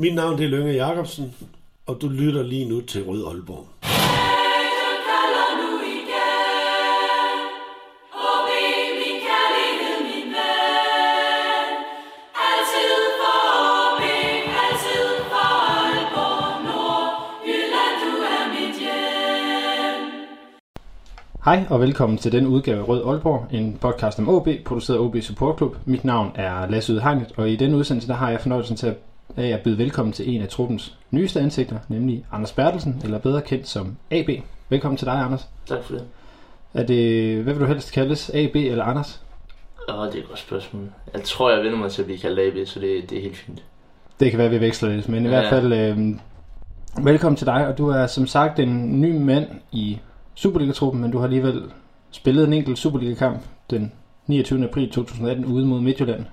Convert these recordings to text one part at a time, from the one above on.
Mit navn det er Lønge Jacobsen, og du lytter lige nu til Rød Aalborg. Hej og velkommen til den udgave af Rød Aalborg, en podcast om OB, produceret af OB Support Club. Mit navn er Lasse Ydhegnet, og i denne udsendelse der har jeg fornøjelsen til at, af at byde velkommen til en af truppens nyeste ansigter, nemlig Anders Bertelsen, eller bedre kendt som AB. Velkommen til dig, Anders. Tak for det. Er det, hvad vil du helst kaldes, AB eller Anders? Åh, det er et godt spørgsmål. Jeg tror, jeg vender mig til at blive kaldt AB, så det, det er helt fint. Det kan være, vi veksler lidt, men i Ja. hvert fald øh, velkommen til dig, og du er som sagt en ny mand i Superliga-truppen, men du har alligevel spillet en enkelt Superliga-kamp den 29. april 2018 ude mod Midtjylland.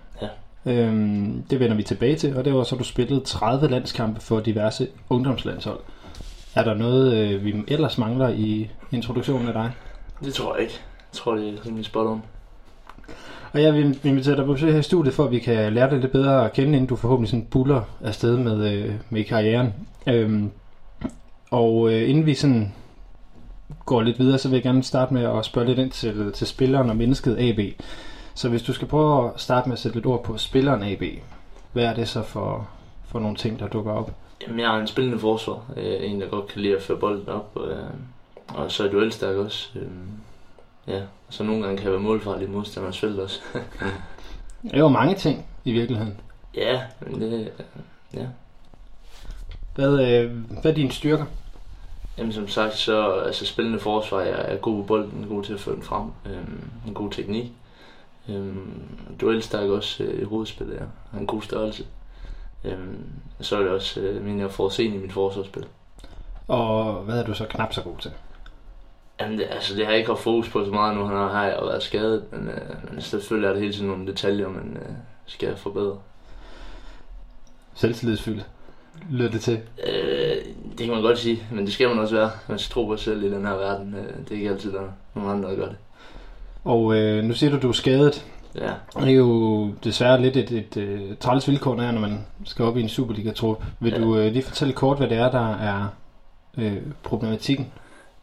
Øhm, det vender vi tilbage til, og det var så, du spillet 30 landskampe for diverse ungdomslandshold. Er der noget, øh, vi ellers mangler i introduktionen af dig? Det tror jeg ikke. Jeg tror, det er rimelig spot on. Og jeg vil invitere dig på besøg her i studiet, for at vi kan lære dig lidt bedre at kende, inden du forhåbentlig sådan buller afsted med, øh, med karrieren. Øhm, og øh, inden vi sådan går lidt videre, så vil jeg gerne starte med at spørge lidt ind til, til spilleren og mennesket AB. Så hvis du skal prøve at starte med at sætte lidt ord på spilleren AB, hvad er det så for, for nogle ting, der dukker op? Jamen, jeg er en spillende forsvar. Øh, en, der godt kan lide at føre bolden op. Og, øh, og så er duelstærk også. Øh, ja, og så nogle gange kan jeg være målfarlig modstanderens felt også. Det er jo mange ting i virkeligheden. ja, men det... Ja. Hvad, øh, hvad er dine styrker? Jamen, som sagt, så altså, spillende forsvar. Jeg er god på bolden, god til at føre den frem. Øh, en god teknik. Øh, duelstærk også øh, i hovedspillet, ja. Har en god størrelse. Øh, så er det også, øh, mener jeg, forudseende i mit forsvarsspil. Og hvad er du så knap så god til? Jamen, det, altså, det har jeg ikke haft fokus på så meget nu, han har jeg været skadet, men, øh, men selvfølgelig er der hele tiden nogle detaljer, man øh, skal forbedre. Selvtillidsfyldt. Lyder det til? Øh, det kan man godt sige, men det skal man også være. Man skal tro på sig selv i den her verden. Øh, det er ikke altid, der er nogen andre, der gør det. Og øh, nu siger du, du er skadet. Ja, Og det er jo desværre lidt et, et, et træls vilkår, når man skal op i en Superliga-trup. Vil Ja. du øh, lige fortælle kort, hvad det er, der er øh, problematikken?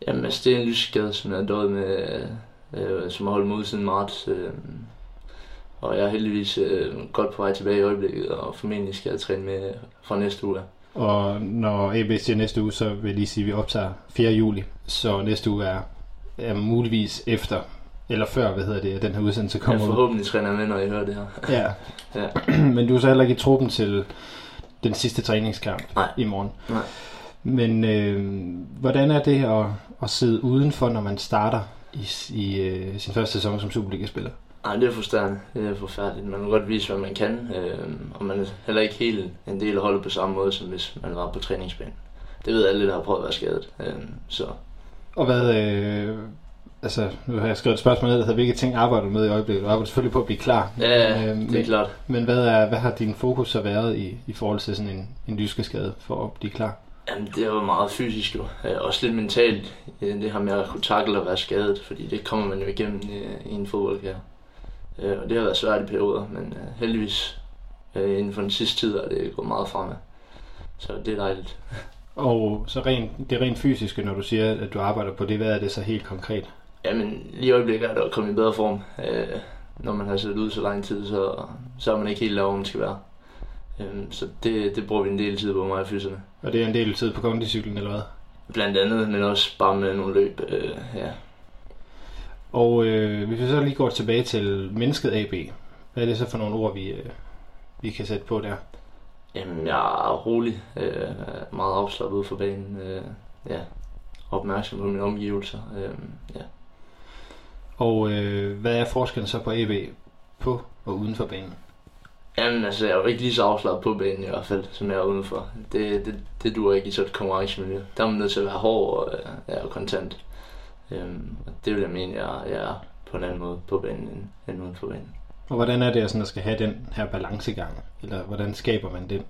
Jamen, altså, det er en lysskade, som jeg har døjet med, øh, som har holdt mig ud siden marts. Øh, og jeg er heldigvis øh, godt på vej tilbage i øjeblikket, og formentlig skal jeg træne med fra næste uge. Og når AB siger næste uge, så vil jeg lige sige, at vi optager 4. juli. Så næste uge er, er muligvis efter, eller før, hvad hedder det, at den her udsendelse Jeg kommer ud. forhåbentlig træner jeg med, når I hører det her. Ja. Ja. Men du er så heller ikke i truppen til den sidste træningskamp Nej. i morgen. Nej. Men øh, hvordan er det at, at sidde udenfor, når man starter i, i øh, sin første sæson som Superliga-spiller? Nej, det er frustrerende. Det er forfærdeligt. Man må godt vise, hvad man kan, øh, og man er heller ikke helt en del af holdet på samme måde, som hvis man var på træningsbanen. Det ved alle, der har prøvet at være skadet. Øh, så Og hvad, øh, altså nu har jeg skrevet et spørgsmål ned, der hedder, hvilke ting arbejder du med i øjeblikket? Du arbejder selvfølgelig på at blive klar. ja, Øh, det er men, klart. men hvad, er, hvad har din fokus så været i, i forhold til sådan en, en lyskeskade for at blive klar? Jamen, det var meget fysisk jo. Øh, også lidt mentalt. Øh, det her med at kunne takle og være skadet, fordi det kommer man jo igennem i, i en fodboldkarriere. Øh, og det har været svært i perioder, men øh, heldigvis øh, inden for den sidste tid er det gået meget fremad. Så det er dejligt. Og så rent, det rent fysiske, når du siger, at du arbejder på det, hvad er det så helt konkret? Jamen, lige i øjeblikket er det at komme i bedre form. Øh, når man har siddet ude så lang tid, så, så er man ikke helt der, hvor man skal være. Øh, så det, det bruger vi en del tid på mig og fyserne. Og det er en del tid på kondicyklen, eller hvad? Blandt andet, men også bare med nogle løb. Øh, ja. Og øh, hvis vi så lige går tilbage til mennesket AB, hvad er det så for nogle ord, vi, øh, vi kan sætte på der? Jamen, jeg er rolig, øh, meget afslappet ude for banen, øh, ja, opmærksom på mine omgivelser, øh, ja. Og øh, hvad er forskellen så på AB på og uden for banen? Jamen, altså, jeg er jo ikke lige så afslappet på banen i hvert fald, som jeg er udenfor. Det, det, det duer ikke i sådan et konkurrencemiljø. Der er man nødt til at være hård og, øh, ja, og kontant. Øhm, og det vil jeg mene, jeg, jeg er på en anden måde på banen end, end uden for banen. Og hvordan er det at, sådan, at skal have den her balancegang? Eller hvordan skaber man den?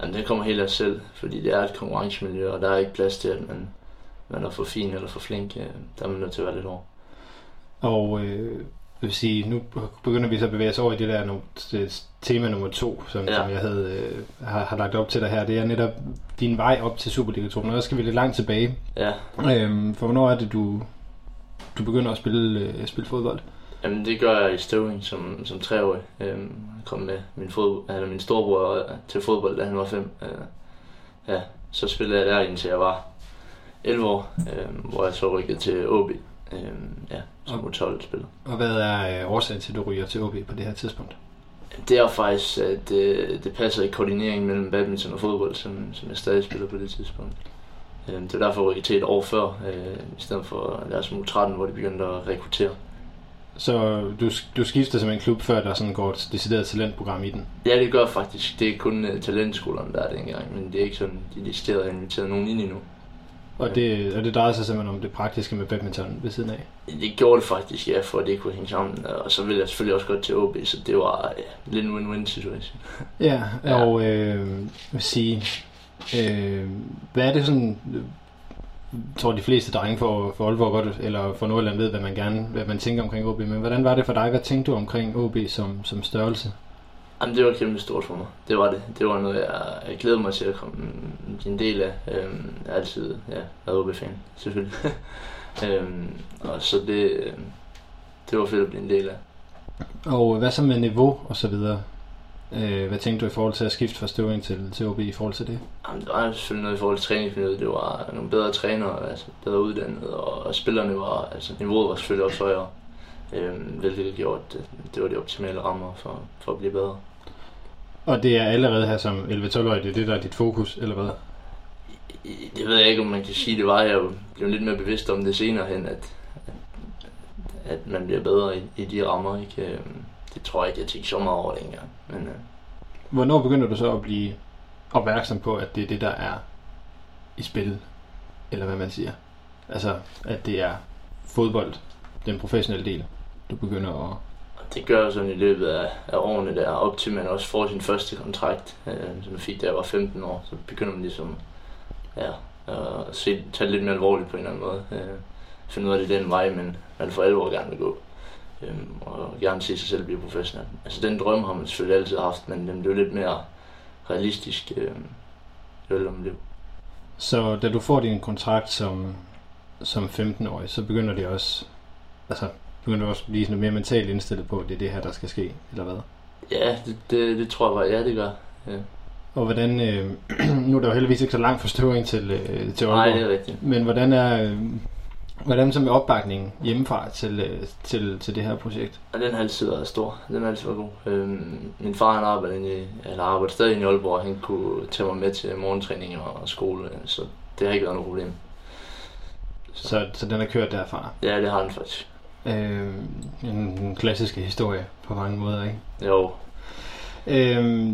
Jamen, det kommer helt af sig selv, fordi det er et konkurrencemiljø, og der er ikke plads til, at man, man er for fin eller for flink. Øh, Der er man nødt til at være lidt hård. Og øh, vil sige, nu begynder vi så at bevæge os over i det der no, det tema nummer to, som, Ja. som jeg havde, øh, har, har lagt op til dig her. Det er netop din vej op til Superliga-truppen, og der skal vi lidt langt tilbage. Ja, Øhm, for hvornår er det, du, du begynder at spille, øh, spille fodbold? Jamen, det gør jeg i Støvring som, som treårig. Øhm, jeg kom med min, fod, eller min storebror øh, til fodbold, da han var fem. Øh, ja, så spillede jeg der indtil jeg var 11 år, øh, hvor jeg så rykkede til OB. Øh, ja, som U12-spiller. Og hvad er øh, årsagen til, at du ryger til OB på det her tidspunkt? Det er faktisk, at det, det passer i koordineringen mellem badminton og fodbold, som, som jeg stadig spiller på det tidspunkt. Øh, det er derfor, jeg rykkede til et år før, øh, i stedet for deres U13, hvor de begyndte at rekruttere. Så du, du skifter simpelthen klub, før der sådan går et decideret talentprogram i den? Ja, det gør faktisk. Det er kun uh, talentskolerne, der er det engang, men det er ikke sådan, de decideret har inviteret nogen ind endnu. Og det, og det drejer sig simpelthen om det praktiske med badminton ved siden af? Det gjorde det faktisk, ja, for at det kunne hænge sammen. Og så ville jeg selvfølgelig også godt til OB, så det var ja, lidt en win-win situation. Ja, Ja. og øh, jeg vil sige, øh, hvad er det sådan, jeg tror de fleste drenge for, for Aalborg godt, eller for Nordjylland ved, hvad man gerne, hvad man tænker omkring OB, men hvordan var det for dig? Hvad tænkte du omkring OB som, som størrelse? Jamen, det var kæmpe stort for mig. Det var det. Det var noget, jeg, jeg glæder mig til at komme en del af. Øhm, jeg har altid ja, været OB-fan, selvfølgelig. øhm, og så det, øhm, det var fedt at blive en del af. Og hvad så med niveau og så videre? Øh, hvad tænkte du i forhold til at skifte fra Støvring til, til OB i forhold til det? Jamen, der var selvfølgelig noget i forhold til træningsmiljøet. Det var nogle bedre trænere, altså bedre uddannet, og, og spillerne var, altså niveauet var selvfølgelig også højere. Øhm, hvilket gjorde, at det, det var de optimale rammer for, for at blive bedre. Og det er allerede her som 11-12-årig, det er det, der er dit fokus, eller hvad? Det ved jeg ikke, om man kan sige, det var. Jeg blev lidt mere bevidst om det senere hen, at, at, man bliver bedre i, i de rammer. Ikke? Øhm, Det tror jeg ikke, jeg tænkte så meget over det engang. Men øh, Hvornår begynder du så at blive opmærksom på, at det er det, der er i spil? Eller hvad man siger. Altså, at det er fodbold, den professionelle del, du begynder at... Det gør jeg sådan i løbet af, af årene der, op til man også får sin første kontrakt, øh, som jeg fik da jeg var 15 år, så begynder man ligesom ja, at se, tage det lidt mere alvorligt på en eller anden måde. Øh, finde ud af, det er den vej, man, man for alvor gerne vil gå. Øh, og gerne se sig selv blive professionel. Altså den drøm har man selvfølgelig altid haft, men den blev lidt mere realistisk øh, jo om man. Så da du får din kontrakt som, som 15-årig, så begynder det også... Altså, begynder du også blive sådan mere mentalt indstillet på, at det er det her, der skal ske, eller hvad? Ja, det, det, det tror jeg bare, ja det gør. Og hvordan... Øh, nu er der jo heldigvis ikke så langt fra Støvring til, øh, til Nej, Aalborg. det er rigtigt. Men hvordan er... Øh, hvordan så med opbakningen hjemmefra til, øh, til, til det her projekt? Og den har altid været stor. Den har altid været god. Øhm, min far han arbejder, inde i, eller arbejder stadig i Aalborg, og han kunne tage mig med til morgentræning og, skole, så det har ikke været noget problem. Så, så den er kørt derfra. Ja, det har den faktisk. Øh, en, klassiske historie på mange måder, ikke? Jo, Øh,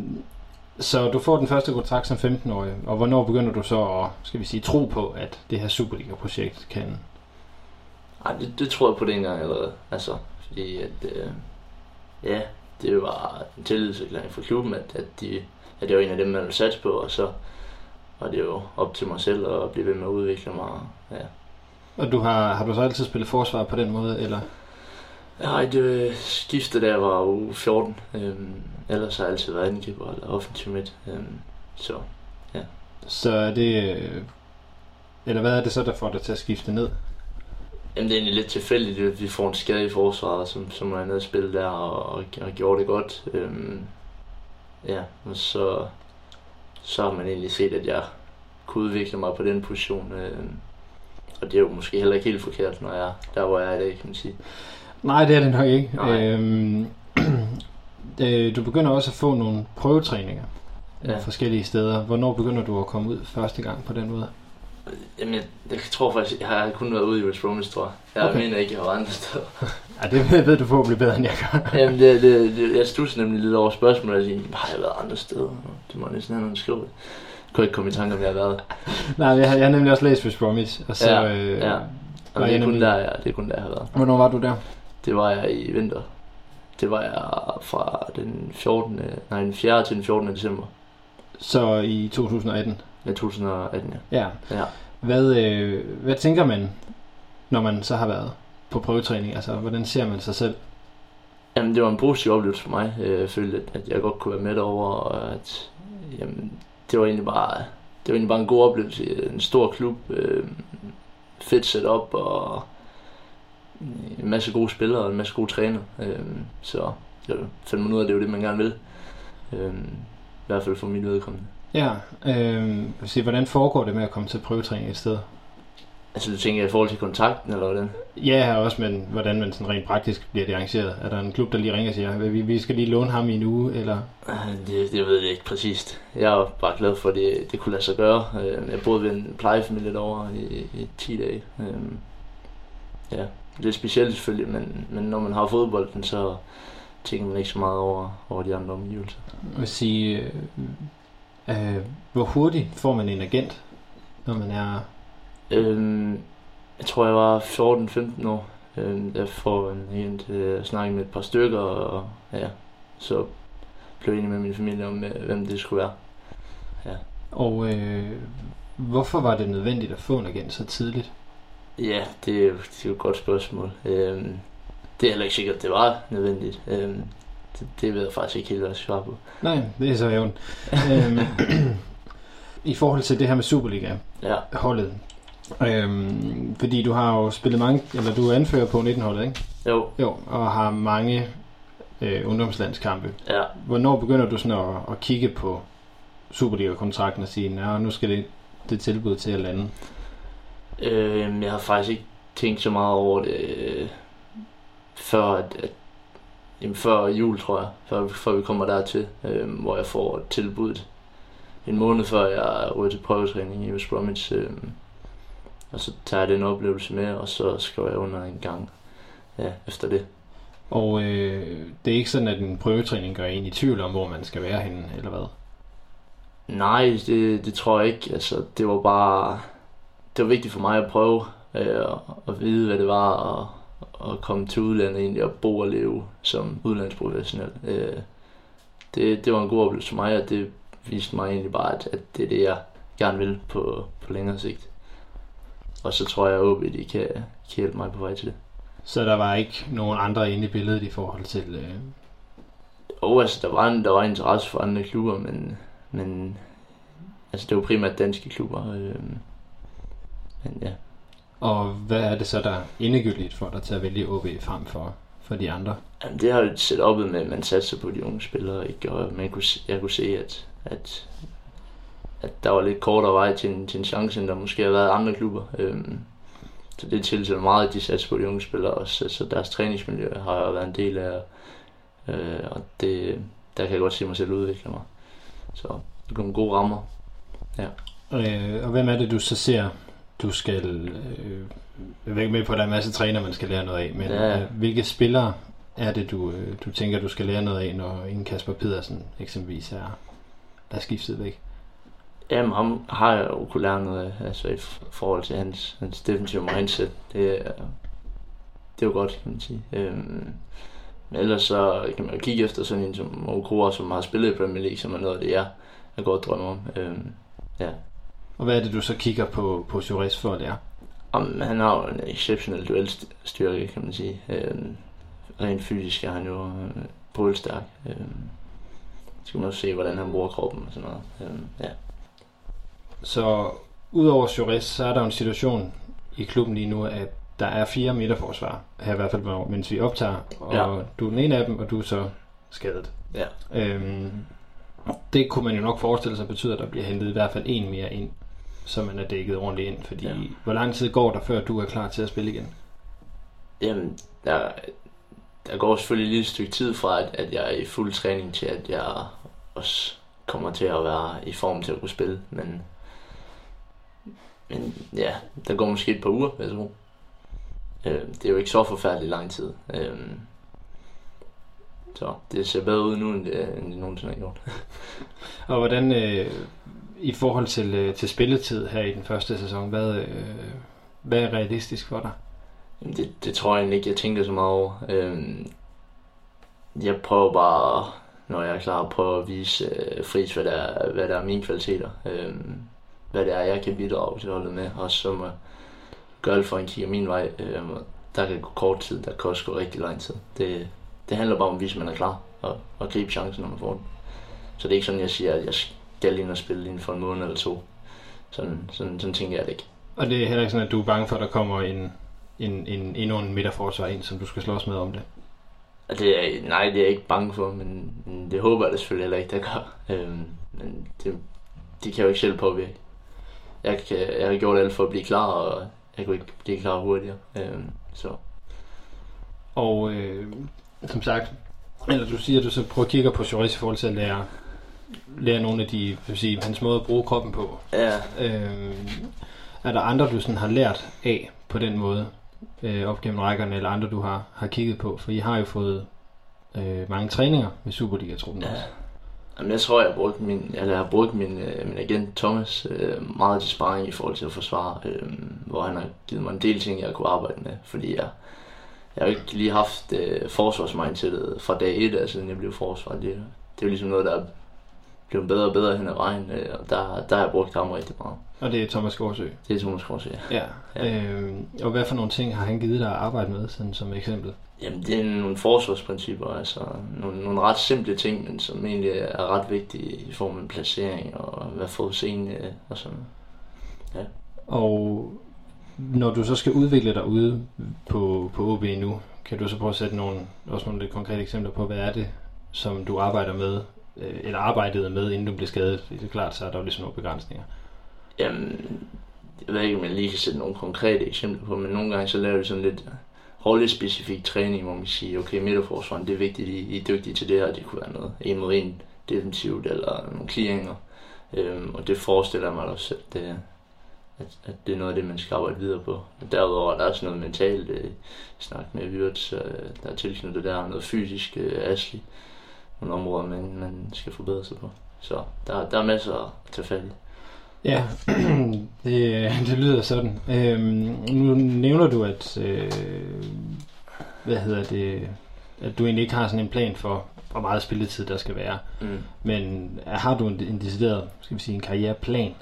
så du får den første kontrakt som 15-årig, og hvornår begynder du så at, skal vi sige, tro på, at det her Superliga-projekt kan... Ej, det, det tror jeg på dengang allerede. Altså, fordi at, øh, ja, det var en tillidserklæring for klubben, at, at, de, at det var en af dem, man ville satse på, og så var det jo op til mig selv at blive ved med at udvikle mig. Ja. Og du har, har du så altid spillet forsvar på den måde, eller? Nej, det skiftede, da jeg var uge 14. Øhm, ellers har jeg altid været angriber eller offensiv midt. Øhm, så Så er det... Eller hvad er det så, der får dig til at skifte ned? Jamen, det er egentlig lidt tilfældigt, at vi får en skade i forsvaret, som, som er nede at spille der, og, og, og gjorde det godt. Øhm, ja, og så, så har man egentlig set, at jeg kunne udvikle mig på den position. Øhm, og det er jo måske heller ikke helt forkert, når jeg er der, hvor jeg er i dag, kan man sige. Nej, det er det nok ikke. Nej. Øhm, øh, du begynder også at få nogle prøvetræninger ja. Forskellige steder. Hvornår begynder du at komme ud første gang på den måde? Jamen, jeg, jeg tror faktisk, jeg har kun været ude i West Bromwich, tror jeg. Jeg Okay. mener ikke, jeg har været andre steder. Ja, det ved du forhåbentlig bedre, end jeg gør. Jamen, det, det, det, jeg studser nemlig lidt over spørgsmålet, og siger, har jeg været andre steder? Det må næsten have nogen skrive. Kunne ikke komme i tanke om, jeg har været. Nej, jeg har, jeg har nemlig også læst West Bromwich, og så... Ja, øh, ja. Og det er kun der, jeg, det er kun der, jeg har været. Hvornår var du der? Det var jeg i vinter. Det var jeg fra den 14. Nej, den 4. til den 14. december Så i 2018. ja, 2018. Ja. Ja. Ja. Hvad, øh, hvad tænker man, når man så har været på prøvetræning? Altså, hvordan ser man sig selv Jamen, det var en positiv oplevelse for mig. Øh, Jeg følte, at jeg godt kunne være med og at jamen, det var egentlig bare, det var egentlig bare en god oplevelse. En stor klub, øh, fedt setup og øh, en masse gode spillere og en masse gode træner. Øh, så jeg fandt mig ud af, at det jo det, man gerne vil. Øh, I hvert fald for mit vedkommende. Ja, øh, sige, hvordan foregår det med at komme til prøvetræning et sted? Altså, du tænker i forhold til kontakten, eller hvordan? Ja, her også, men hvordan man sådan rent praktisk bliver det arrangeret. Er der en klub, der lige ringer og siger, vi, vi skal lige låne ham i en uge, eller? Øh, Det, det ved jeg ikke præcist. Jeg er bare glad for, at det, det kunne lade sig gøre. Øh, Jeg boede ved en plejefamilie derovre i, i 10 dage. Øhm, Ja, det er specielt selvfølgelig, men, men når man har fodbolden, så tænker man ikke så meget over, over de andre omgivelser. Jeg vil sige, øh, øh, hvor hurtigt får man en agent, når man er... Øhm, jeg tror, jeg var 14-15 år. Øhm, jeg får en helt øh, snak med et par stykker, og ja, så blev jeg enig med min familie om, øh, hvem det skulle være. Og øh, hvorfor var det nødvendigt at få en agent så tidligt? Ja, det er, jo, det er jo et godt spørgsmål. Øhm, det er heller ikke sikkert, at det var nødvendigt. Øhm, det, det ved jeg faktisk ikke helt, hvad jeg skal svare på. Nej, det er så jævnt. øhm, I forhold til det her med Superliga-holdet, Ja, øhm, fordi du har jo spillet mange, eller du er anfører på 19-holdet, ikke? jo, Jo, og har mange øh, ungdomslandskampe. ja. Hvornår begynder du sådan at, at kigge på Superliga-kontrakten og sige, at nu skal det, det tilbud til at lande? Øhm, jeg har faktisk ikke tænkt så meget over det, øh, før, at, at, jamen før jul, tror jeg, før, før vi kommer dertil, øh, hvor jeg får tilbuddet en måned før jeg ryger til prøvetræning i West Bromwich. Øh, og så tager jeg den oplevelse med, og så skriver jeg under en gang ja, efter det. Og øh, det er ikke sådan, at en prøvetræning gør en i tvivl om, hvor man skal være henne, eller hvad? Nej, det, det tror jeg ikke. Altså, det var bare... Det var vigtigt for mig at prøve øh, at vide, hvad det var at, at komme til udlandet egentlig og bo og leve som udlandsprofessionel. Øh, det, det var en god oplevelse for mig, og det viste mig egentlig bare, at, at det er det, jeg gerne vil på, på længere sigt. Og så tror jeg, at de kan, kan hjælpe mig på vej til det. Så der var ikke nogen andre inde i billedet i forhold til... Øh... Og altså, der var, en, der var interesse for andre klubber, men, men altså, det var primært danske klubber. Øh, men ja, Og hvad er det så, der er endegyldigt for dig til at vælge OB frem for, for de andre? Jamen, det har jo set op med, at man satser på de unge spillere, ikke? og man kunne, jeg kunne se, at, at, at der var lidt kortere vej til en, til en chance, end der måske har været andre klubber. Øhm, så det tilsætter meget, at de satser på de unge spillere også, så deres træningsmiljø har jeg været en del af, øh, og det, der kan jeg godt se mig selv udvikle mig. Så det kommer gode rammer. Øh, og hvem er det, du så ser, du skal... Øh, jeg er ikke med på, at der er en masse træner, man skal lære noget af, men Ja. ja. øh, hvilke spillere er det, du, øh, du tænker, du skal lære noget af, når en Kasper Pedersen eksempelvis er, er skiftet væk? Jamen, ham har jeg jo kunne lære noget af, altså i forhold til hans, hans defensive mindset. Det er, det er jo godt, kan man sige. Øhm, men ellers så kan man jo kigge efter sådan en som Okura, som har spillet i Premier League, som er noget af det, jeg, jeg godt drømmer om. Øhm, Og hvad er det, du så kigger på, på Jures for lære? om han har jo en exceptionel duelstyrke, kan man sige. Øhm, rent fysisk er han jo øh, brølstærk. Øhm, så skal man også se, hvordan han bruger kroppen og sådan noget. Øhm, ja. Så udover Jures, så er der en situation i klubben lige nu, at der er fire midterforsvar, her i hvert fald, mens vi optager, og Ja. du er den ene af dem, og du er så skadet. Ja. Øhm, det kunne man jo nok forestille sig betyder, at der bliver hentet i hvert fald en mere ind, så man er dækket ordentligt ind, fordi ja. hvor lang tid går der, før du er klar til at spille igen? Jamen, der, der går selvfølgelig lige et stykke tid fra, at, at jeg er i fuld træning til, at jeg også kommer til at være i form til at kunne spille. Men, men ja, der går måske et par uger, vil jeg tro. Øh, det er jo ikke så forfærdeligt lang tid. Øh, så det ser bedre ud nu, end det, end det nogensinde har gjort. Og hvordan, øh, i forhold til, øh, til spilletid her i den første sæson, hvad, øh, hvad er realistisk for dig? Jamen, det, det tror jeg egentlig ikke, jeg tænker så meget over. Øhm, jeg prøver bare, når jeg er klar, at prøve at vise øh, Friis, hvad der, er, hvad der er mine kvaliteter. Øhm, hvad det er, jeg kan bidrage til holdet med. Og så må jeg han kigger min vej. Og der kan gå kort tid, der kan også gå rigtig lang tid. Det, det handler bare om at man er klar og, og gribe chancen, når man får den. Så det er ikke sådan, jeg siger, at jeg skal ind og spille inden for en måned eller to. Sådan, sådan, sådan tænker jeg det ikke. Og det er heller ikke sådan, at du er bange for, at der kommer en, en, en, endnu en midterforsvar ind, som du skal slås med om det? Det er, nej, det er jeg ikke bange for, men, det håber jeg da selvfølgelig heller ikke, der gør. Øhm, men det, de kan jo ikke selv påvirke. Jeg, jeg har gjort alt for at blive klar, og jeg kunne ikke blive klar hurtigere. Øhm, så. Og øh, som sagt, eller du siger, at du så prøver at kigge på Joris i forhold til at lære, lære nogle af de, vil sige, hans måde at bruge kroppen på. Ja, Øh, er der andre, du sådan har lært af på den måde, øh, op gennem rækkerne, eller andre, du har, har kigget på? For I har jo fået øh, mange træninger med Superliga-truppen Ja. også. Jamen, jeg tror, jeg har brugt min, eller jeg har brugt min, øh, min agent Thomas øh, meget til sparring i forhold til at forsvare, øh, hvor han har givet mig en del ting, jeg kunne arbejde med, fordi jeg, jeg har ikke lige haft øh, forsvarsmindsetet fra dag 1, altså, siden jeg blev forsvar. Det, det er jo ligesom noget, der er blevet bedre og bedre hen ad vejen, øh, og der, der har jeg brugt ham rigtig meget. Og det er Thomas Gårdsø. Det er Thomas Kors, ja. Ja. Ja. Øh, og hvad for nogle ting har han givet dig at arbejde med, sådan som eksempel? Jamen, det er nogle forsvarsprincipper, altså nogle, nogle ret simple ting, men som egentlig er ret vigtige i form af placering og hvad forudseende øh, og sådan. Og når du så skal udvikle dig ude på, på OB nu, kan du så prøve at sætte nogle, også nogle lidt konkrete eksempler på, hvad er det, som du arbejder med, øh, eller arbejdede med, inden du blev skadet? Det er klart, så er der jo ligesom nogle begrænsninger. Jamen, jeg ved ikke, om jeg lige kan sætte nogle konkrete eksempler på, men nogle gange så laver vi sådan lidt rollespecifik træning, hvor man siger, okay, midterforsvaren, det er vigtigt, I, I er dygtige til det her, det kunne være noget en mod en defensivt, eller nogle clearinger. Øhm, og det forestiller jeg mig også, at det, at, at det er noget af det, man skal arbejde videre på. Og derudover er der også noget mentalt, øh, snak med Wirtz, øh, der er tilknyttet der, noget fysisk, øh, Asli, nogle områder, man, man skal forbedre sig på. Så der, der er masser at tage fat i. Ja, det, det lyder sådan. Øhm, nu nævner du, at, øh, hvad hedder det, at du egentlig ikke har sådan en plan for, hvor meget spilletid der skal være. Mm. Men har du en, en decideret, skal vi sige, en karriereplan?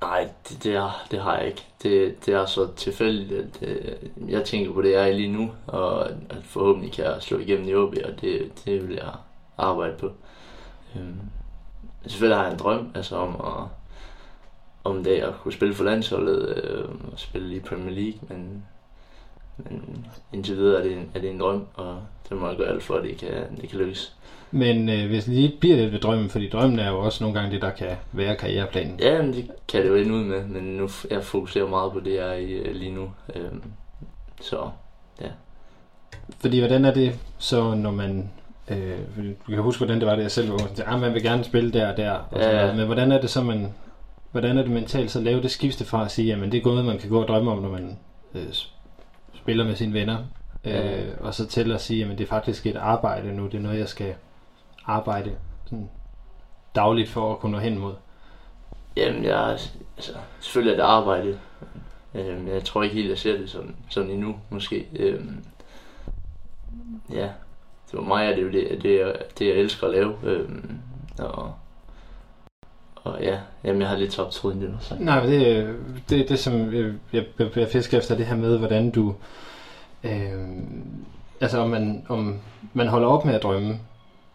Nej, det, det, er, det har jeg ikke. Det, det er så tilfældigt, at øh, jeg tænker på det, jeg er lige nu, og at forhåbentlig kan jeg slå igennem i OB, og det, det vil jeg arbejde på. Øhm, selvfølgelig har jeg en drøm altså om at om det at kunne spille for landsholdet øh, og spille i Premier League, men, men indtil videre er det, en, er det en drøm, og det må jeg gøre alt for, at det kan, det kan lykkes. Men øh, hvis lige bliver lidt ved drømmen, fordi drømmen er jo også nogle gange det, der kan være karriereplanen. Ja, men det kan det jo ende ud med, men nu jeg fokuserer meget på det, jeg er i øh, lige nu. Øhm, så Fordi hvordan er det så, når man... Øh, du kan huske, hvordan det var, det jeg selv var ung. Ah, man vil gerne spille der og der. Og Ja, sådan noget. Men hvordan er det så, man... Hvordan er det mentalt så at lave det skifte fra at sige, jamen det er noget, man kan gå og drømme om, når man øh, spiller med sine venner. Ja. Øh, og så til at sige, jamen det er faktisk et arbejde nu. Det er noget, jeg skal arbejde sådan dagligt for at kunne nå hen mod. jamen, jeg, altså, selvfølgelig er det arbejde. Øhm, jeg tror ikke helt, jeg ser det sådan, sådan endnu, måske. Øhm, ja, var mig, er det jo det, det, jeg, det, jeg elsker at lave. Øhm, og, og ja, jamen, jeg har lidt tabt tråden det. Så. Nej, men det, er- det er det, som jeg, jeg, jeg, fisker efter, det her med, hvordan du... Øh, altså, om man, om man holder op med at drømme,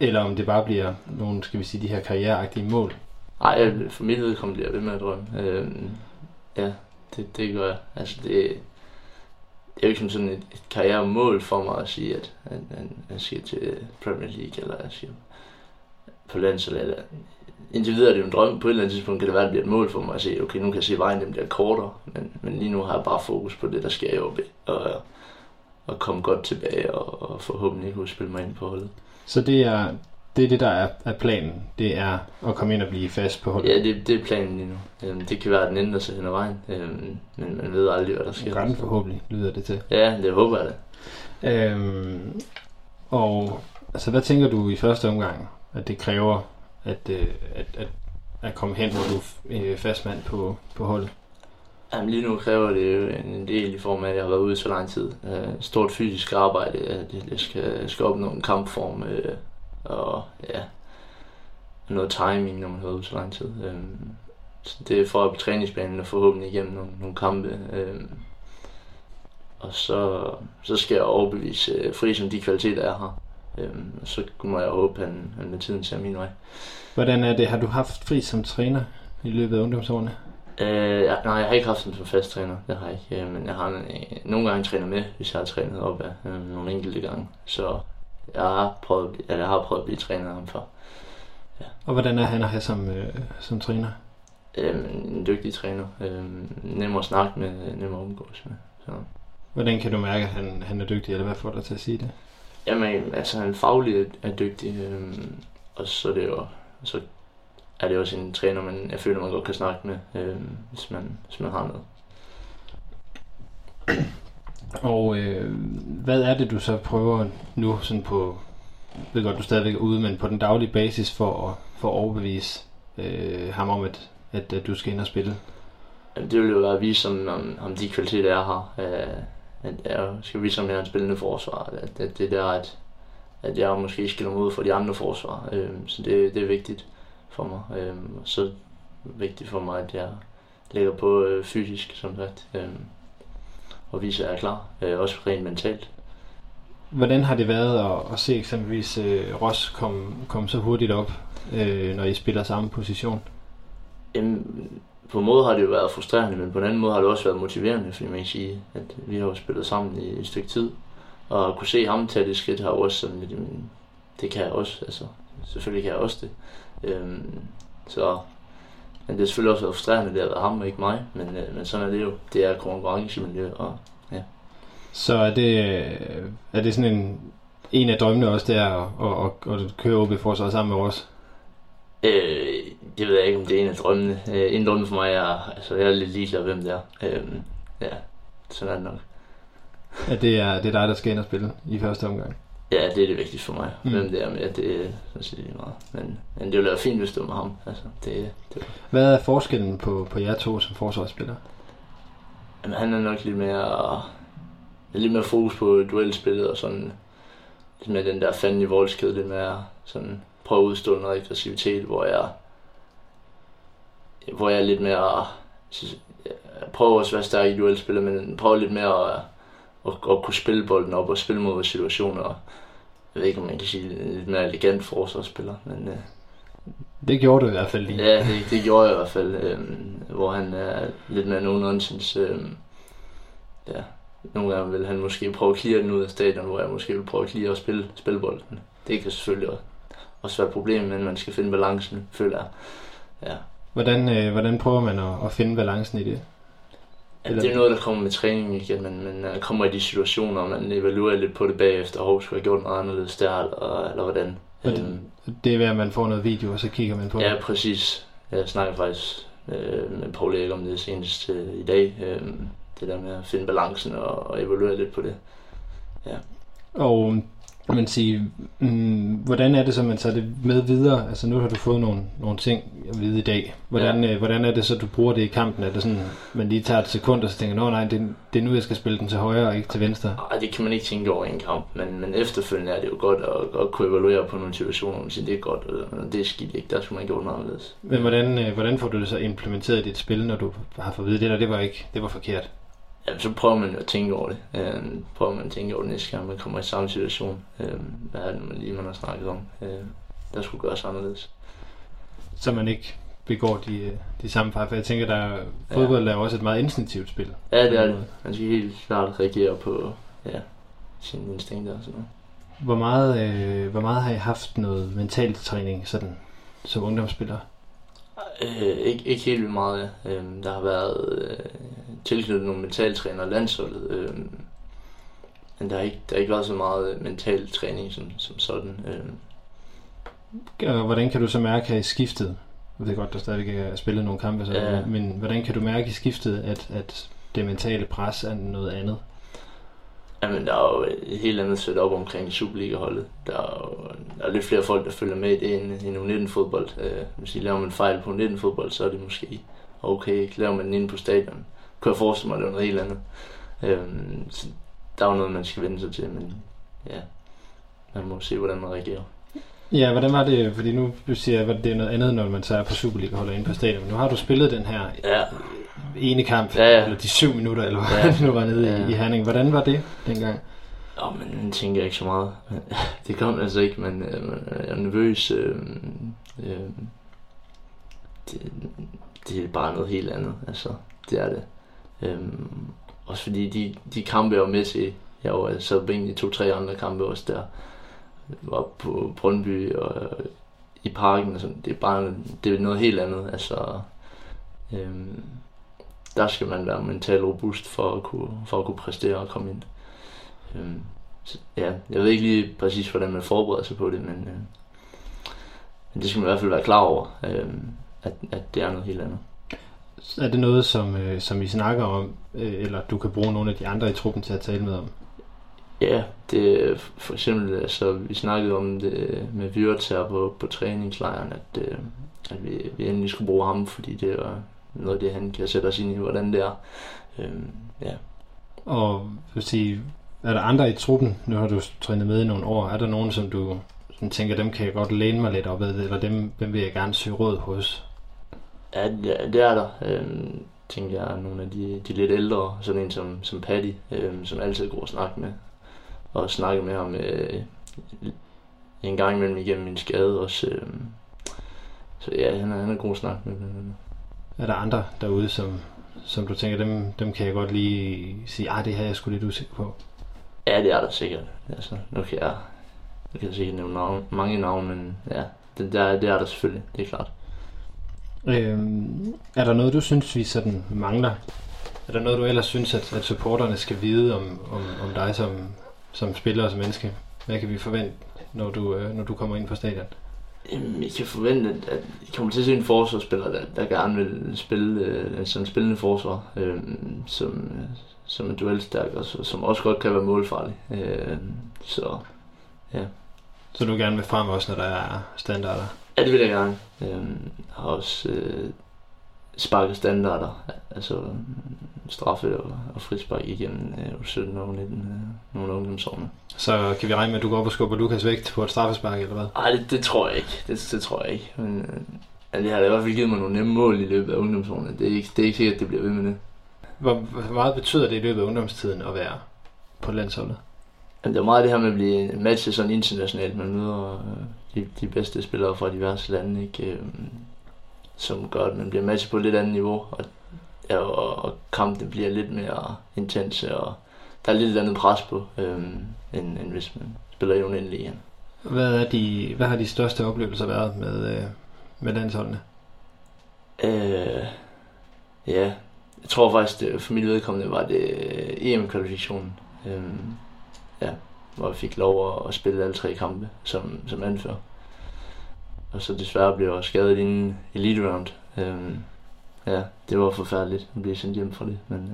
eller om det bare bliver nogle, skal vi sige, de her karriereagtige mål. Ej, jeg- for mit vedkommende bliver jeg ved med at drømme. Øhm, ja, det, det gør jeg. Altså, det, det er jo ikke som sådan et, et karrieremål for mig at sige, at, han, at jeg skal til Premier League, eller jeg siger, på landsholdet. Eller, indtil videre er det jo en drøm. På et eller andet tidspunkt kan det være, at det bliver et mål for mig at se, okay, nu kan jeg se, vejen den bliver kortere. Men, men lige nu har jeg bare fokus på det, der sker i OB. Og, og komme godt tilbage, og, og forhåbentlig kunne spille mig ind på holdet. Så det er det, er det der er, er planen. Det er at komme ind og blive fast på holdet. Ja, det, det er planen lige nu. Øhm, det kan være, at den ændrer sig hen ad vejen, øhm, men man ved aldrig, hvad der sker. Den forhåbentlig, lyder det til. Ja, det håber jeg da. Øhm, og altså, hvad tænker du i første omgang, at det kræver at, øh, at, at, at komme hen, hvor du er øh, fastmand på, på holdet? Jamen, lige nu kræver det jo en del i form af, at jeg har været ude så lang tid. Øh, stort fysisk arbejde, at jeg skal, jeg skal opnå en kampform, øh, og ja, noget timing, når man har så lang tid. Øh, så det er for at på træningsbanen og forhåbentlig igennem nogle, nogle kampe. Øh, og så, så skal jeg overbevise øh, Friis om de kvaliteter, jeg har. Og så må jeg håbe, at han, han med tiden ser min vej. Hvordan er det? Har du haft fri som træner i løbet af ungdomsårene? Øh, ja, nej, jeg har ikke haft den som fast træner, det har jeg ikke. Øh, men jeg har øh, nogle gange trænet med, hvis jeg har trænet op af øh, nogle enkelte gange. Så jeg har prøvet, eller jeg har prøvet at blive træner af ham før. Og hvordan er han at have som, øh, som træner? Øh, en dygtig træner. Øh, nem at snakke med, nem at omgås med. Så. Hvordan kan du mærke, at han, han er dygtig, eller hvad får dig til at sige det? Jamen, altså han faglig er, dygtig, øh, og så er det jo, så er det også en træner, man, jeg føler, man godt kan snakke med, øh, hvis, man, hvis man har noget. Og øh, hvad er det, du så prøver nu sådan på, jeg ved godt, du stadigvæk er ude, men på den daglige basis for at, for at overbevise øh, ham om, at, at, at du skal ind og spille? Det vil jo være at vise om, om, om de kvaliteter, jeg har. Øh, at jeg skal vise, om jeg er en spillende forsvar. At, at det der, at, at jeg måske skiller mig ud for de andre forsvar. Øh, så det, det er vigtigt for mig. Øh, så vigtigt for mig, at jeg ligger på øh, fysisk, som sagt. Øh, og viser, at jeg er klar. Øh, også rent mentalt. Hvordan har det været at, at se eksempelvis øh, Ross komme kom så hurtigt op, øh, når I spiller samme position? Jamen, på en måde har det jo været frustrerende, men på en anden måde har det også været motiverende, fordi man kan sige, at vi har jo spillet sammen i et stykke tid. Og at kunne se ham tage det skridt har også sådan lidt, det kan jeg også, altså selvfølgelig kan jeg også det. Øhm, så, men det har selvfølgelig også frustrerende, det har været ham og ikke mig, men, øh, men sådan er det jo. Det er konkurrencemiljø, og Så er det, er det sådan en, en af drømmene også, det er at, at, at, at køre OB forsvaret sammen med Ross? Øh, det ved jeg ikke, om det er en af drømmene. Øh, en drømme for mig er, altså jeg er lidt ligeglad, hvem det er. Øh, ja, sådan er det nok. At det er, det er dig, der skal ind og spille i første omgang? Ja, det er det vigtigste for mig. Mm. Hvem det er med, det er sådan set lige meget. Men, men det ville være fint, hvis det var med ham. Altså, det, det, Hvad er forskellen på, på jer to som forsvarsspillere? jamen, han er nok lidt mere, lidt mere fokus på duelspillet og sådan lidt med den der fanden i voldskæde, lidt mere sådan prøve at udstå noget aggressivitet, hvor jeg hvor jeg er lidt mere jeg prøver også at være stærk i duelspillet, men prøver lidt mere at, at, at, kunne spille bolden op og spille mod situationer. Jeg ved ikke, om man kan sige lidt mere elegant forsvarsspiller, men øh, Det gjorde du i hvert fald lige. Ja, det, det gjorde jeg i hvert fald, øhm, hvor han er lidt mere no nonsens. Øhm, ja, nogle gange vil han måske prøve at clear den ud af stadion, hvor jeg måske vil prøve at clear og spille, spille bolden. Det kan selvfølgelig også, også være et problem, men man skal finde balancen, føler jeg. Ja. Hvordan, øh, hvordan prøver man at, at finde balancen i det? Ja, det er noget, der kommer med træning igen, men, men man kommer i de situationer, og man evaluerer lidt på det bagefter. Hov, skulle jeg gjort noget anderledes der, eller, eller hvordan? Og det- Øhm, Det er ved, at man får noget video, og så kigger man på Ja, det. præcis. Jeg snakker faktisk øh, med Paul Erik om det senest øh, i dag. Øh, det der med at finde balancen og, og evaluere lidt på det. Og man sige, mm, hvordan er det så, man tager det med videre? Altså nu har du fået nogle, nogle ting at vide i dag. Hvordan, ja. øh, hvordan er det så, du bruger det i kampen? Er det sådan, man lige tager et sekund og så tænker, nå nej, det, det er nu, jeg skal spille den til højre og ikke til venstre? Ej, det kan man ikke tænke over i en kamp, men, men efterfølgende er det jo godt at, at kunne evaluere på nogle situationer, og sige, det er godt, og det er skidt ikke, der skulle man gjort noget anderledes. Men hvordan, øh, hvordan får du det så implementeret i dit spil, når du har fået at vide, det der, det var ikke, det var forkert? Ja, så prøver man jo at tænke over det. Øh, prøver man at tænke over det næste gang, man kommer i samme situation. Øh, hvad er det man lige, man har snakket om? Øh, der skulle gøres anderledes. Så man ikke begår de, øh, de samme fejl. For jeg tænker, der fodbold er jo også et meget instinktivt spil. Ja, det er det. Man skal helt klart reagere på ja, sine instinkter og sådan noget. Hvor meget, øh, hvor meget har I haft noget mental træning sådan, som ungdomsspiller? Øh, ikke, ikke helt vildt meget. Øh, der har været øh, tilknyttet nogle mentaltræner og landsholdet. Øh, men der har, ikke, der har ikke været så meget øh, mental træning som, som sådan. Øh, Og hvordan kan du så mærke her i skiftet? Jeg ved godt, der stadigvæk er spillet nogle kampe, så, Ja. men hvordan kan du mærke i skiftet, at, at det mentale pres er noget andet? Jamen, der er jo et helt andet setup omkring Superliga-holdet. Der er, jo, der er lidt flere folk, der følger med i det end, end U19-fodbold. Øh, hvis I laver man en fejl på U19-fodbold, så er det måske okay. Laver man den inde på stadion, kan jeg forestille mig, at det er noget helt andet. Øh, så der er jo noget, man skal vende sig til, men ja, man må se, hvordan man reagerer. Ja, hvordan var det? Fordi nu du siger at det er noget andet, når man tager på Superliga holder inde på stadion. Nu har du spillet den her Ja, ene kamp, Ja, ja. eller de syv minutter, eller hvad Ja. nu var nede Ja. i, i Herning. Hvordan var det dengang? Åh, oh, men den tænker jeg ikke så meget. det kom altså ikke, men øh, jeg er nervøs. Øh, øh, det, det er bare noget helt andet, altså. Det er det. Øh, også fordi de, de kampe, jeg var med til, jeg var så på egentlig to-tre andre kampe også der. var på Brøndby og i parken og sådan. Det er bare det er noget helt andet. Altså, øh, der skal man være mentalt robust for at kunne, for at kunne præstere og komme ind. Øhm, så, ja, jeg ved ikke lige præcis, hvordan man forbereder sig på det, men, øh, men det skal man i hvert fald være klar over, øh, at, at det er noget helt andet. Er det noget, som, øh, som I snakker om, øh, eller du kan bruge nogle af de andre i truppen til at tale med om? Ja, det for eksempel, altså, vi snakkede om det med Wirtz her på, på træningslejren, at, øh, at vi, vi endelig skulle bruge ham, fordi det var noget af det, han kan sætte os ind i, hvordan det er. Øhm, ja. Og vil sige, er der andre i truppen, nu har du trænet med i nogle år, er der nogen, som du sådan tænker, dem kan jeg godt læne mig lidt op ad, eller dem, dem vil jeg gerne søge råd hos? Ja, det, det er der. Øhm, tænker jeg, nogle af de, de lidt ældre, sådan en som, som Patty, øhm, som altid går og snakke med. Og snakke med ham øh, en gang imellem igennem min skade også. Øhm, så ja, han er, han er god snakke med. Er der andre derude, som, som du tænker, dem, dem kan jeg godt lige sige, ah, det her jeg skulle lidt usikker på? Ja, det er der sikkert. Altså, nu kan jeg, nu kan jeg sikkert nævne navn, mange navne, men ja, det, der, det er der selvfølgelig, det er klart. Øhm, er der noget, du synes, vi sådan mangler? Er der noget, du ellers synes, at, at supporterne skal vide om, om, om dig som, som spiller og som menneske? Hvad kan vi forvente, når du, øh, når du kommer ind på stadion? Jamen, I kan forvente, at I kommer til at se en forsvarsspiller, der, der gerne vil spille øh, sådan en spillende forsvar, øh, som, som er duelstærk, og som også godt kan være målfarlig. Øh, så ja. Så du gerne vil frem også, når der er standarder? Ja, det vil jeg gerne. Øh, har også øh, sparket standarder, altså straffe og, og frispark igennem øh, 17 og 19, øh, nogle ungdomsårene. Så kan vi regne med, at du går op og skubber Lukas vægt på et straffespark, eller hvad? Nej, det, det, tror jeg ikke. Det, det tror jeg ikke. Men øh, det har da i hvert fald givet mig nogle nemme mål i løbet af ungdomsårene. Det er ikke, det er ikke sikkert, at det bliver ved med det. Hvor, hvor meget betyder det i løbet af ungdomstiden at være på landsholdet? Jamen, det er meget det her med at blive matchet sådan internationalt. Man møder øh, de, de bedste spillere fra diverse lande, ikke? Øh, som gør, at man bliver matchet på et lidt andet niveau. Og, ja, og, og kampen bliver lidt mere intense, og der er lidt et andet pres på, øh, end, end hvis man spiller i igen. Hvad, er de, hvad har de største oplevelser været med, øh, med landsholdene? Øh, ja, jeg tror faktisk, det, for mit vedkommende var det øh, EM-kvalifikationen. Øhm, ja, hvor jeg fik lov at, at spille alle tre kampe som, som anfører. Og så desværre blev jeg skadet inden Elite Round. Øhm, ja, det var forfærdeligt at blive sendt hjem fra det. Men,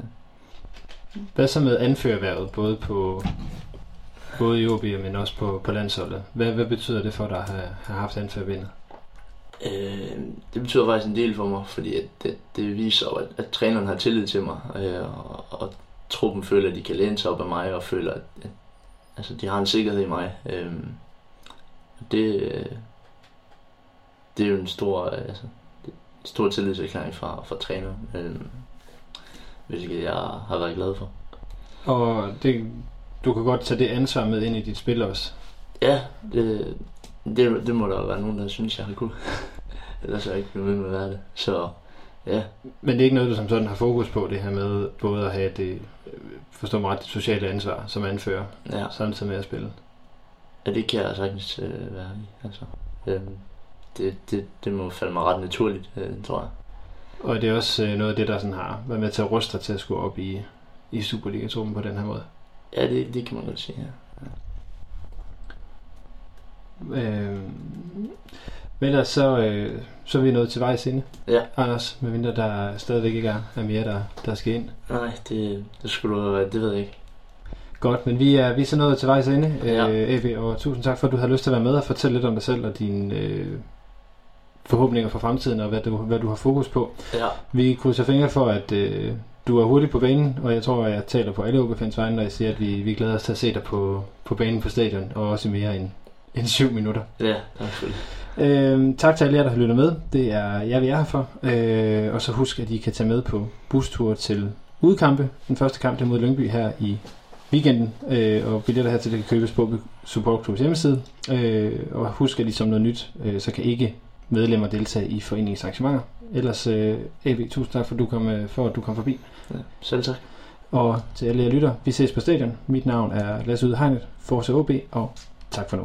ja. Hvad så med anførerværet, både på både i OB, men også på, på landsholdet? Hvad, hvad betyder det for dig at have, have haft anførerbindet? Øh, det betyder faktisk en del for mig, fordi at det, det viser, at, at træneren har tillid til mig, øh, og, og truppen føler, at de kan læne sig op af mig, og føler, at, at altså, de har en sikkerhed i mig. Øh, det, det er jo en stor, altså, en stor tillidserklæring fra, fra træneren, øh, hvilket jeg har været glad for. Og det, du kan godt tage det ansvar med ind i dit spil også? Ja, det, det, det må der være nogen, der synes, jeg har kunne. Ellers er jeg ikke blevet med med at være det. Så ja. Men det er ikke noget, du som sådan har fokus på, det her med både at have det, forstå mig ret, det sociale ansvar som anfører, ja. samtidig med at spille? Ja, det kan jeg sagtens øh, være i. Altså, øh, det, det, det må falde mig ret naturligt, øh, tror jeg. Og det er også øh, noget af det, der sådan har været med til at ruste dig til at skulle op i, i Superliga-truppen på den her måde? Ja, det, det kan man godt sige, ja. Øh, men ellers så, øh, så er vi nået til vejs inde. Ja. Anders, medmindre der stadigvæk ikke er, er mere, der, der skal ind. Nej, det, det skulle du det ved jeg ikke. Godt, men vi er, vi er så nået til vejs ende, ja. øh, Ebbe, og tusind tak for, at du har lyst til at være med og fortælle lidt om dig selv og dine øh, forhåbninger for fremtiden og hvad du, hvad du har fokus på. Ja. Vi krydser fingre for, at øh, du er hurtigt på banen, og jeg tror, at jeg taler på alle OB-fans vegne, når jeg siger, at vi, vi glæder os til at se dig på, på banen på stadion, og også mere end, end syv minutter. Ja, selvfølgelig. Øh, tak til alle jer, der har lyttet med. Det er jeg, vi er her for. Øh, og så husk, at I kan tage med på bustur til udkampe. Den første kamp er mod Lyngby her i weekenden, øh, og billetter her til det kan købes på Supportklubs hjemmeside. Øh, og husk, at ligesom noget nyt, øh, så kan ikke medlemmer deltage i foreningens arrangementer. Ellers, øh, AB, tusind tak for, du kom, øh, for at du kom forbi. Ja, selv tak. Og til alle jer lytter, vi ses på stadion. Mit navn er Lasse Ude Hegnet, Forza OB, og tak for nu.